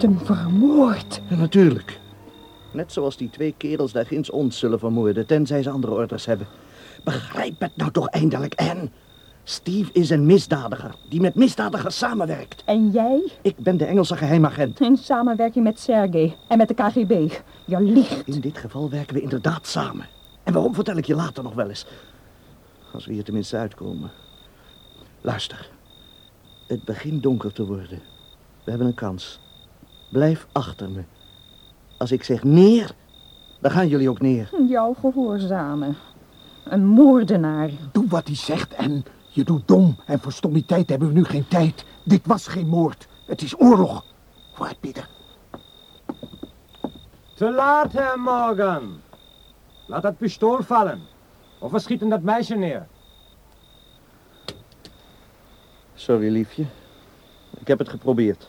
Karsten vermoord. Ja, natuurlijk. Net zoals die twee kerels daar ginds ons zullen vermoorden, tenzij ze andere orders hebben. Begrijp het nou toch eindelijk, Anne. Steve is een misdadiger die met misdadigers samenwerkt. En jij? Ik ben de Engelse geheimagent. In samenwerking met Sergei en met de KGB. Je liegt. In dit geval werken we inderdaad samen. En waarom vertel ik je later nog wel eens. Als we hier tenminste uitkomen. Luister. Het begint donker te worden. We hebben een kans. Blijf achter me. Als ik zeg neer, dan gaan jullie ook neer. Jou gehoorzamen. Een moordenaar. Doe wat hij zegt en je doet dom. En voor stommiteit hebben we nu geen tijd. Dit was geen moord. Het is oorlog. Vooruit, Pieter. Te laat, Herr Morgan. Laat dat pistool vallen. Of we schieten dat meisje neer. Sorry, liefje. Ik heb het geprobeerd.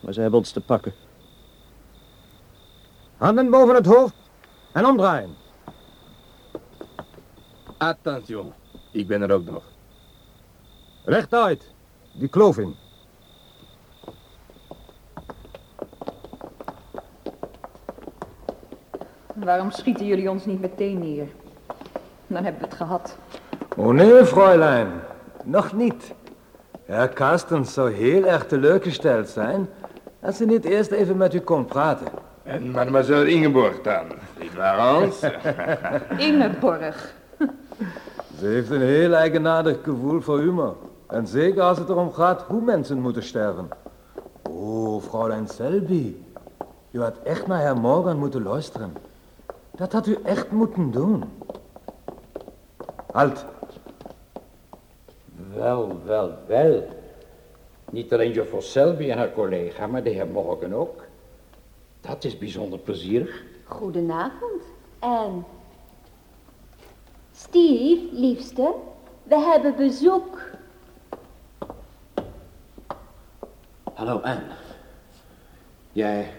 Maar ze hebben ons te pakken. Handen boven het hoofd en omdraaien. Attention, ik ben er ook nog. Rechtuit, die kloof in. Waarom schieten jullie ons niet meteen neer? Dan hebben we het gehad. Oh nee, Fräulein. Nog niet. Herr Carstens zou heel erg teleurgesteld zijn... als hij niet eerst even met u kon praten. En mademoiselle Ingeborg dan? Niet waar, Hans? Ingeborg. Ze heeft een heel eigenaardig gevoel voor humor. En zeker als het erom gaat hoe mensen moeten sterven. Oh, Fräulein Selby. U had echt naar Herr Morgan moeten luisteren. Dat had u echt moeten doen. Halt. Wel, wel, wel. Niet alleen juffrouw Selby en haar collega, maar de heer Morgan ook. Dat is bijzonder plezierig. Goedenavond. En... Steve, liefste, we hebben bezoek. Hallo, Anne. Jij...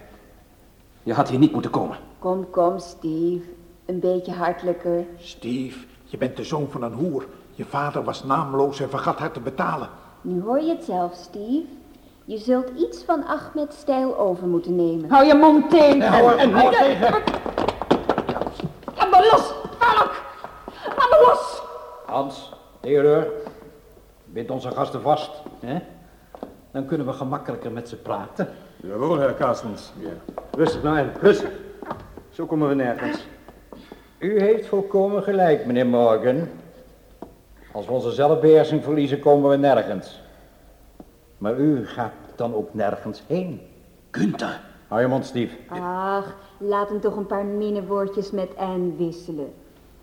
Je had hier niet moeten komen. Kom, kom, Steve. Een beetje hartelijker. Steve, je bent de zoon van een hoer. Je vader was naamloos en vergat haar te betalen. Nu hoor je het zelf, Steve. Je zult iets van Ahmed stijl over moeten nemen. Hou je mond tegen. hou er mond tegen. Laat me los, Valk. Laat me los. Hans, Theodor, bind onze gasten vast. Hè? Dan kunnen we gemakkelijker met ze praten. Jawel, Herr Carstens. Rustig nou, Anne. Rustig. Zo komen we nergens. U heeft volkomen gelijk, meneer Morgan. Als we onze zelfbeheersing verliezen, komen we nergens. Maar u gaat dan ook nergens heen. Gunther. Hou je mond, Steve. Ach, laat hem toch een paar minnewoordjes met Anne wisselen.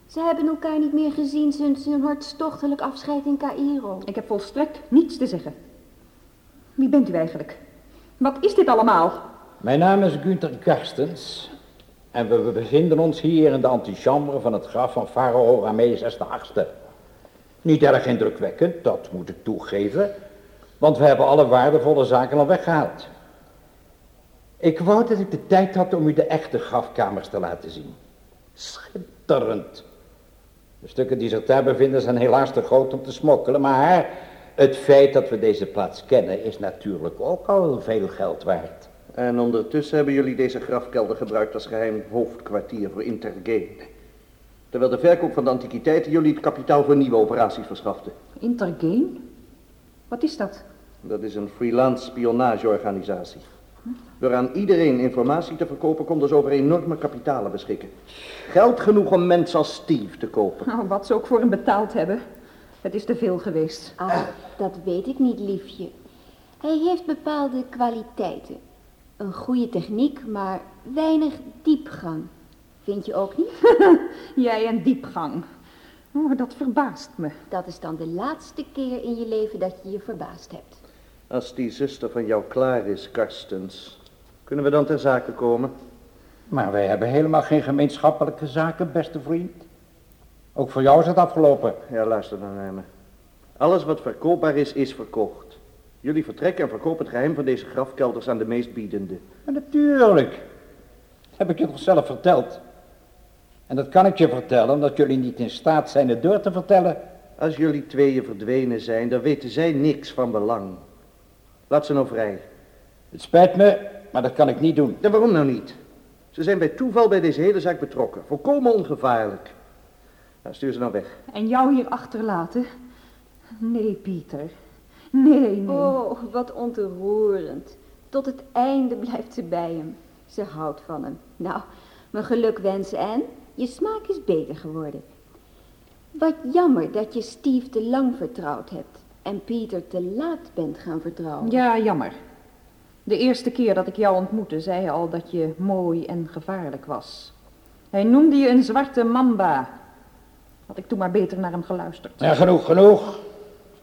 Ze hebben elkaar niet meer gezien sinds hun hartstochtelijk afscheid in Cairo. Ik heb volstrekt niets te zeggen. Wie bent u eigenlijk? Wat is dit allemaal? Mijn naam is Günther Karstens. En we bevinden ons hier in de antichambre van het graf van farao Rameses VIII. Niet erg indrukwekkend, dat moet ik toegeven. Want we hebben alle waardevolle zaken al weggehaald. Ik wou dat ik de tijd had om u de echte grafkamers te laten zien. Schitterend. De stukken die zich daar bevinden zijn helaas te groot om te smokkelen, maar het feit dat we deze plaats kennen is natuurlijk ook al veel geld waard. En ondertussen hebben jullie deze grafkelder gebruikt als geheim hoofdkwartier voor Intergame. Terwijl de verkoop van de antiquiteiten jullie het kapitaal voor nieuwe operaties verschafte. Intergame? Wat is dat? Dat is een freelance spionageorganisatie. Door aan iedereen informatie te verkopen konden ze over enorme kapitalen beschikken. Geld genoeg om mensen als Steve te kopen. Nou, wat ze ook voor hem betaald hebben. Het is te veel geweest. Ah, dat weet ik niet, liefje. Hij heeft bepaalde kwaliteiten. Een goede techniek, maar weinig diepgang. Vind je ook niet? Jij en diepgang. Oh, dat verbaast me. Dat is dan de laatste keer in je leven dat je je verbaasd hebt. Als die zuster van jou klaar is, Karstens, kunnen we dan ter zake komen? Maar wij hebben helemaal geen gemeenschappelijke zaken, beste vriend. Ook voor jou is het afgelopen. Ja, luister dan naar me. Alles wat verkoopbaar is, is verkocht. Jullie vertrekken en verkopen het geheim van deze grafkelders aan de meest biedende. Maar natuurlijk. Heb ik je toch zelf verteld? En dat kan ik je vertellen, omdat jullie niet in staat zijn het door te vertellen. Als jullie tweeën verdwenen zijn, dan weten zij niks van belang. Laat ze nou vrij. Het spijt me, maar dat kan ik niet doen. En waarom nou niet? Ze zijn bij toeval bij deze hele zaak betrokken. Volkomen ongevaarlijk. Nou, stuur ze nou weg. En jou hier achterlaten? Nee, Pieter. Nee, nee. Oh, wat ontroerend. Tot het einde blijft ze bij hem. Ze houdt van hem. Nou, mijn geluk wensen en je smaak is beter geworden. Wat jammer dat je Steve te lang vertrouwd hebt en Pieter te laat bent gaan vertrouwen. Ja, jammer. De eerste keer dat ik jou ontmoette, zei hij al dat je mooi en gevaarlijk was. Hij noemde je een zwarte mamba. Had ik toen maar beter naar hem geluisterd. Ja, genoeg, genoeg.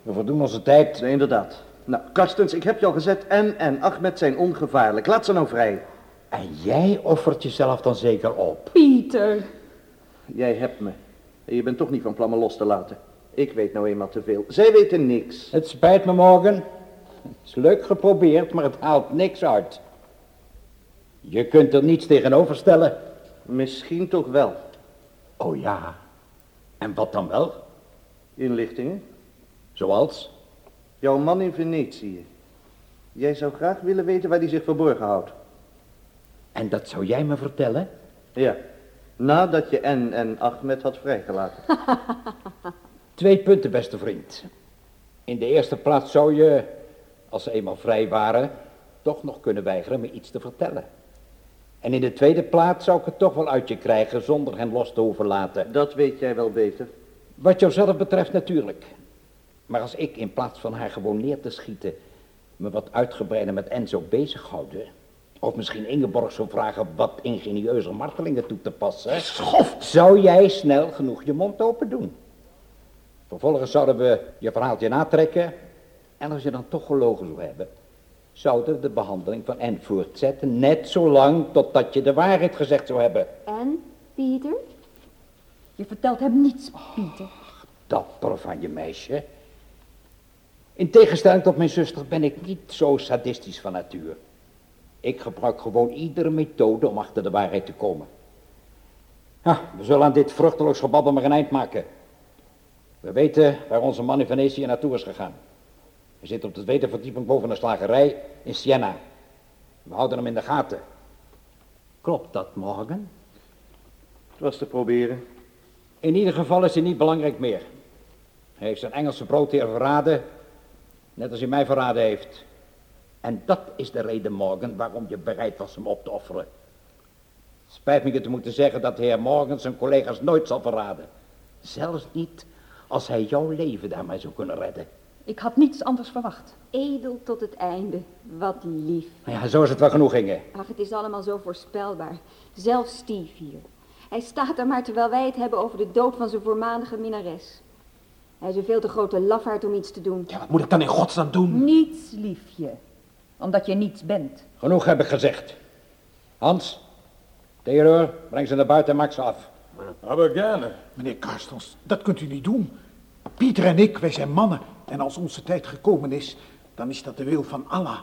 We verdoen onze tijd. Nee, inderdaad. Nou, Karstens, ik heb je al gezet. En en Ahmed zijn ongevaarlijk. Laat ze nou vrij. En jij offert jezelf dan zeker op. Pieter. Jij hebt me. Je bent toch niet van plan me los te laten. Ik weet nou eenmaal te veel. Zij weten niks. Het spijt me, Morgan. Het is leuk geprobeerd, maar het haalt niks uit. Je kunt er niets tegenover stellen. Misschien toch wel. Oh ja. En wat dan wel? Inlichtingen. Zoals? Jouw man in Venetië. Jij zou graag willen weten waar hij zich verborgen houdt. En dat zou jij me vertellen? Ja. Nadat je en en Ahmed had vrijgelaten. Twee punten, beste vriend. In de eerste plaats zou je, als ze eenmaal vrij waren, toch nog kunnen weigeren me iets te vertellen. En in de tweede plaats zou ik het toch wel uit je krijgen zonder hen los te hoeven laten. Dat weet jij wel beter. Wat jouzelf betreft natuurlijk. Maar als ik in plaats van haar gewoon neer te schieten, me wat uitgebreider met Enzo bezighouden, of misschien Ingeborg zou vragen wat ingenieuze martelingen toe te passen, Schof! zou jij snel genoeg je mond open doen. Vervolgens zouden we je verhaaltje natrekken. En als je dan toch gelogen zou hebben, zouden we de behandeling van N voortzetten. Net zolang totdat je de waarheid gezegd zou hebben. En, Pieter? Je vertelt hem niets, Pieter. Dapper van je meisje. In tegenstelling tot mijn zuster ben ik niet zo sadistisch van natuur. Ik gebruik gewoon iedere methode om achter de waarheid te komen. Ja, we zullen aan dit vruchteloos gebabbel maar een eind maken. We weten waar onze man in Venetië naartoe is gegaan. Hij zit op de tweede verdieping boven een slagerij in Siena. We houden hem in de gaten. Klopt dat, Morgan? Het was te proberen. In ieder geval is hij niet belangrijk meer. Hij heeft zijn Engelse broodheer verraden, net als hij mij verraden heeft. En dat is de reden, Morgan, waarom je bereid was hem op te offeren. Spijt me je te moeten zeggen dat de heer Morgan zijn collega's nooit zal verraden. Zelfs niet als hij jouw leven daarmee zou kunnen redden. Ik had niets anders verwacht. Edel tot het einde. Wat lief. Nou Ja, zo is het wel genoeg, Inge. Ach, het is allemaal zo voorspelbaar. Zelfs Steve hier. Hij staat er maar terwijl wij het hebben over de dood van zijn voormalige minnares. Hij is een veel te grote lafaard om iets te doen. Ja, wat moet ik dan in godsnaam doen? Niets, liefje. Omdat je niets bent. Genoeg heb ik gezegd. Hans, Theodor, breng ze naar buiten en maak ze af. Aber gerne. Meneer Karstens, dat kunt u niet doen. Pieter en ik, wij zijn mannen. En als onze tijd gekomen is, dan is dat de wil van Allah.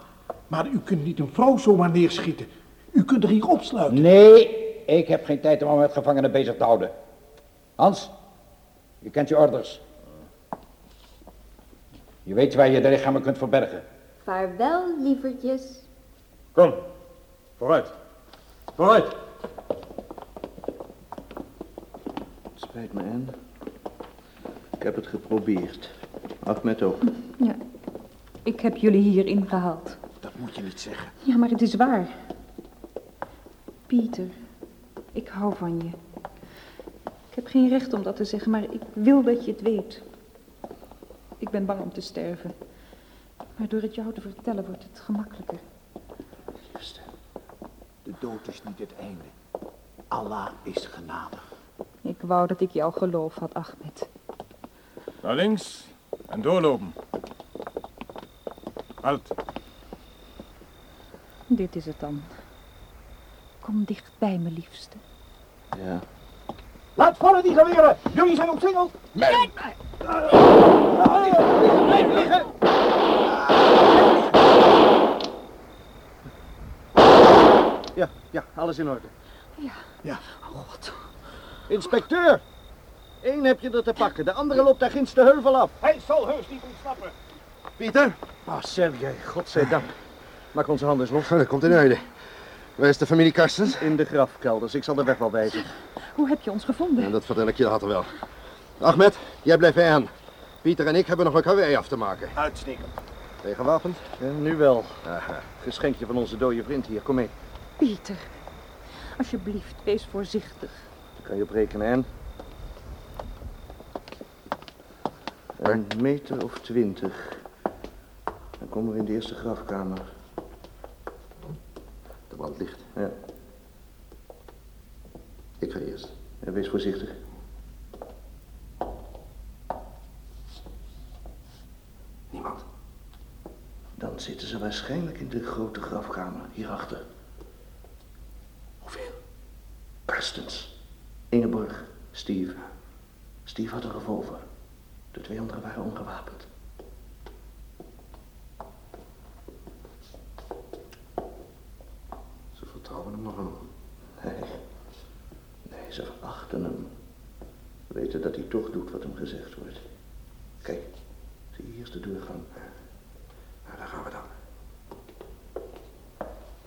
Maar u kunt niet een vrouw zomaar neerschieten. U kunt er hier opsluiten. Nee, ik heb geen tijd om me met gevangenen bezig te houden. Hans, je kent je orders. Je weet waar je de lichamen kunt verbergen. Vaarwel, lievertjes. Kom, vooruit. Vooruit. Spijt me, Anne. Ik heb het geprobeerd. Ahmed ook. Ja. Ik heb jullie hier ingehaald. Dat moet je niet zeggen. Ja, maar het is waar. Pieter, ik hou van je. Ik heb geen recht om dat te zeggen, maar ik wil dat je het weet. Ik ben bang om te sterven. Maar door het jou te vertellen wordt het gemakkelijker. Liefste, de dood is niet het einde. Allah is genadig. Ik wou dat ik jou geloof had, Ahmed. Naar links en doorlopen. Halt. Dit is het dan. Kom dicht bij me, liefste. Ja. Laat vallen die geweren! Jullie zijn omsingeld! Nee! Blijf liggen! Ja, ja, alles in orde. Ja, Inspecteur! Eén heb je er te pakken, de andere loopt daar ginds de heuvel af. hij zal heus niet ontsnappen. Pieter? Ah, Sergej, godzijdank. Maak onze handen eens los. Oh, dat komt in orde. Waar is de familie Karstens? In de grafkelders. Ik zal de weg wel wijzen. Hoe heb je ons gevonden? Ja, dat vertel ik je later wel. Ahmed, jij blijft bij aan. Pieter en ik hebben nog een karwei af te maken. Uitstekend. Ben je gewapend? Ja, nu wel. Aha. Geschenkje van onze dode vriend hier. Kom mee. Pieter, alsjeblieft, wees voorzichtig. Daar kan je op rekenen, en? Een meter of twintig. Dan komen we in de eerste grafkamer. De brand ligt. Ja, Ik ga eerst. en wees voorzichtig. Niemand. Dan zitten ze waarschijnlijk in de grote grafkamer, hierachter. Karstens, Ingeborg, Steve. Steve had een revolver. De twee anderen waren ongewapend. Ze vertrouwen hem nogal. Nee, nee, ze verachten hem. Weten dat hij toch doet wat hem gezegd wordt. Kijk, zie je hier is de doorgang. Nou, daar gaan we dan.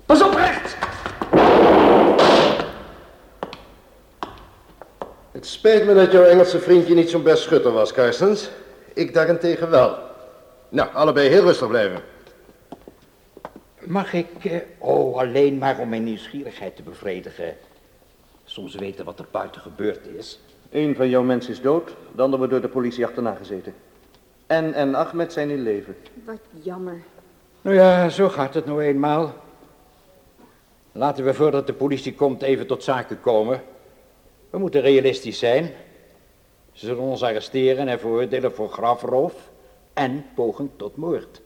Pas op, recht! Het spijt me dat jouw Engelse vriendje niet zo'n best schutter was, Karstens. Ik daarentegen wel. Nou, allebei heel rustig blijven. Mag ik, eh, oh, alleen maar om mijn nieuwsgierigheid te bevredigen, soms weten wat er buiten gebeurd is? Eén van jouw mensen is dood, de ander wordt door de politie achterna gezeten. En en Ahmed zijn in leven. Wat jammer. Nou ja, zo gaat het nou eenmaal. Laten we voordat de politie komt even tot zaken komen. We moeten realistisch zijn. Ze zullen ons arresteren en veroordelen voor grafroof en poging tot moord.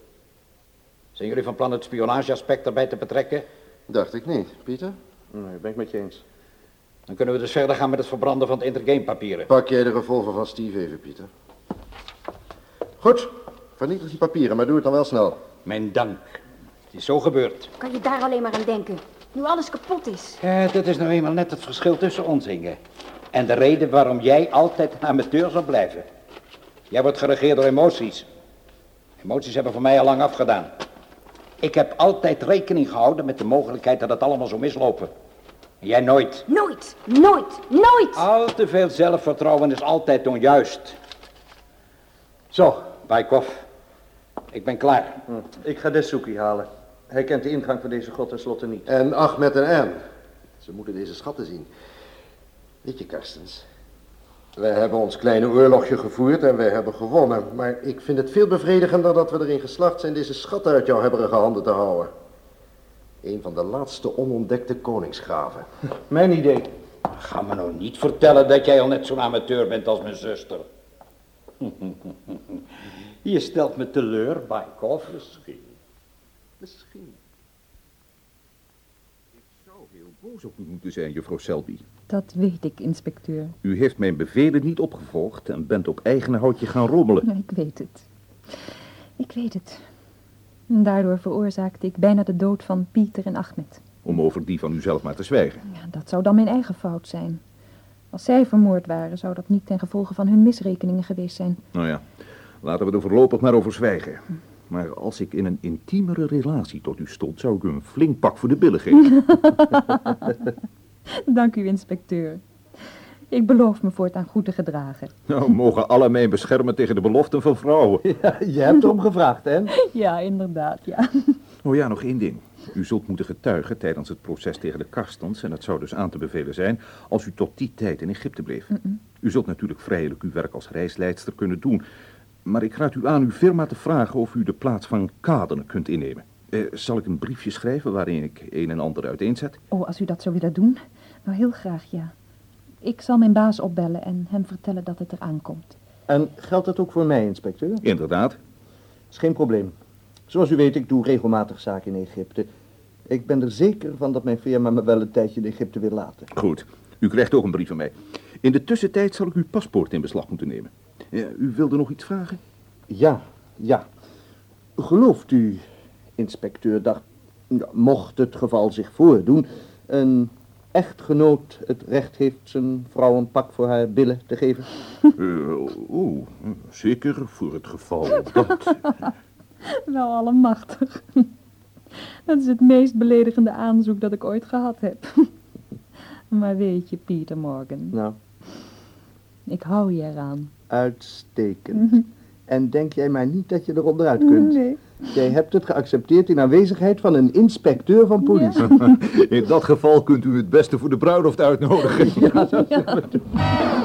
Zijn jullie van plan het spionageaspect erbij te betrekken? Dacht ik niet. Pieter? Nee, ben ik met je eens. Dan kunnen we dus verder gaan met het verbranden van het intergamepapieren. Pak jij de revolver van Steve even, Pieter. Goed. Vernietig die papieren, maar doe het dan wel snel. Mijn dank. Het is zo gebeurd. Kan je daar alleen maar aan denken? Nu alles kapot is. Ja, dat is nou eenmaal net het verschil tussen ons, Inge. En de reden waarom jij altijd een amateur zal blijven. Jij wordt geregeerd door emoties. Emoties hebben voor mij al lang afgedaan. Ik heb altijd rekening gehouden met de mogelijkheid dat het allemaal zou mislopen. En jij nooit. Nooit, nooit, nooit! Al te veel zelfvertrouwen is altijd onjuist. Zo, Baikov. Ik ben klaar. Hm. Ik ga Desuki halen. Hij kent de ingang van deze grot tenslotte niet. En Ahmed en Anne. Ze moeten deze schatten zien. Weet je, Karstens. Wij hebben ons kleine oorlogje gevoerd en wij hebben gewonnen. Maar ik vind het veel bevredigender dat we erin geslaagd zijn deze schatten uit jouw hebberige handen te houden. Een van de laatste onontdekte koningsgraven. Mijn idee. Ga me nou niet vertellen dat jij al net zo'n amateur bent als mijn zuster. Je stelt me teleur, Baikov. Misschien. Misschien. Ik zou heel boos op u moeten zijn, juffrouw Selby. Dat weet ik, inspecteur. U heeft mijn bevelen niet opgevolgd en bent op eigen houtje gaan rommelen. Ja, ik weet het. Ik weet het. En daardoor veroorzaakte ik bijna de dood van Pieter en Ahmed. Om over die van u zelf maar te zwijgen. Ja, dat zou dan mijn eigen fout zijn. Als zij vermoord waren, zou dat niet ten gevolge van hun misrekeningen geweest zijn. Nou ja, laten we er voorlopig maar over zwijgen. Maar als ik in een intiemere relatie tot u stond, zou ik u een flink pak voor de billen geven. Dank u, inspecteur. Ik beloof me voortaan goed te gedragen. nou, mogen alle mij beschermen tegen de beloften van vrouwen. Ja, je hebt erom gevraagd, hè? Ja, inderdaad, ja. Oh ja, nog één ding. U zult moeten getuigen tijdens het proces tegen de Karstens, en dat zou dus aan te bevelen zijn, als u tot die tijd in Egypte bleef. U zult natuurlijk vrijelijk uw werk als reisleidster kunnen doen, maar ik raad u aan uw firma te vragen of u de plaats van Kaden kunt innemen. Eh, zal ik een briefje schrijven waarin ik een en ander uiteenzet? Oh, als u dat zou willen doen, nou heel graag, ja. Ik zal mijn baas opbellen en hem vertellen dat het eraan komt. En geldt dat ook voor mij, inspecteur? Inderdaad. Is geen probleem. Zoals u weet, ik doe regelmatig zaken in Egypte. Ik ben er zeker van dat mijn firma me wel een tijdje in Egypte wil laten. Goed, u krijgt ook een brief van mij. In de tussentijd zal ik uw paspoort in beslag moeten nemen. Ja, u wilde nog iets vragen? Ja, ja. Gelooft u, inspecteur, dat, ja, mocht het geval zich voordoen, een echtgenoot het recht heeft zijn vrouw een pak voor haar billen te geven? Eh, Oeh, zeker voor het geval dat... Wel allemachtig. Dat is het meest beledigende aanzoek dat ik ooit gehad heb. Maar weet je, Pieter Morgan, Nou, ik hou je eraan. uitstekend. En denk jij maar niet dat je er onderuit kunt. Nee. Jij hebt het geaccepteerd in aanwezigheid van een inspecteur van politie. In dat geval kunt u het beste voor de bruiloft uitnodigen. Ja, dat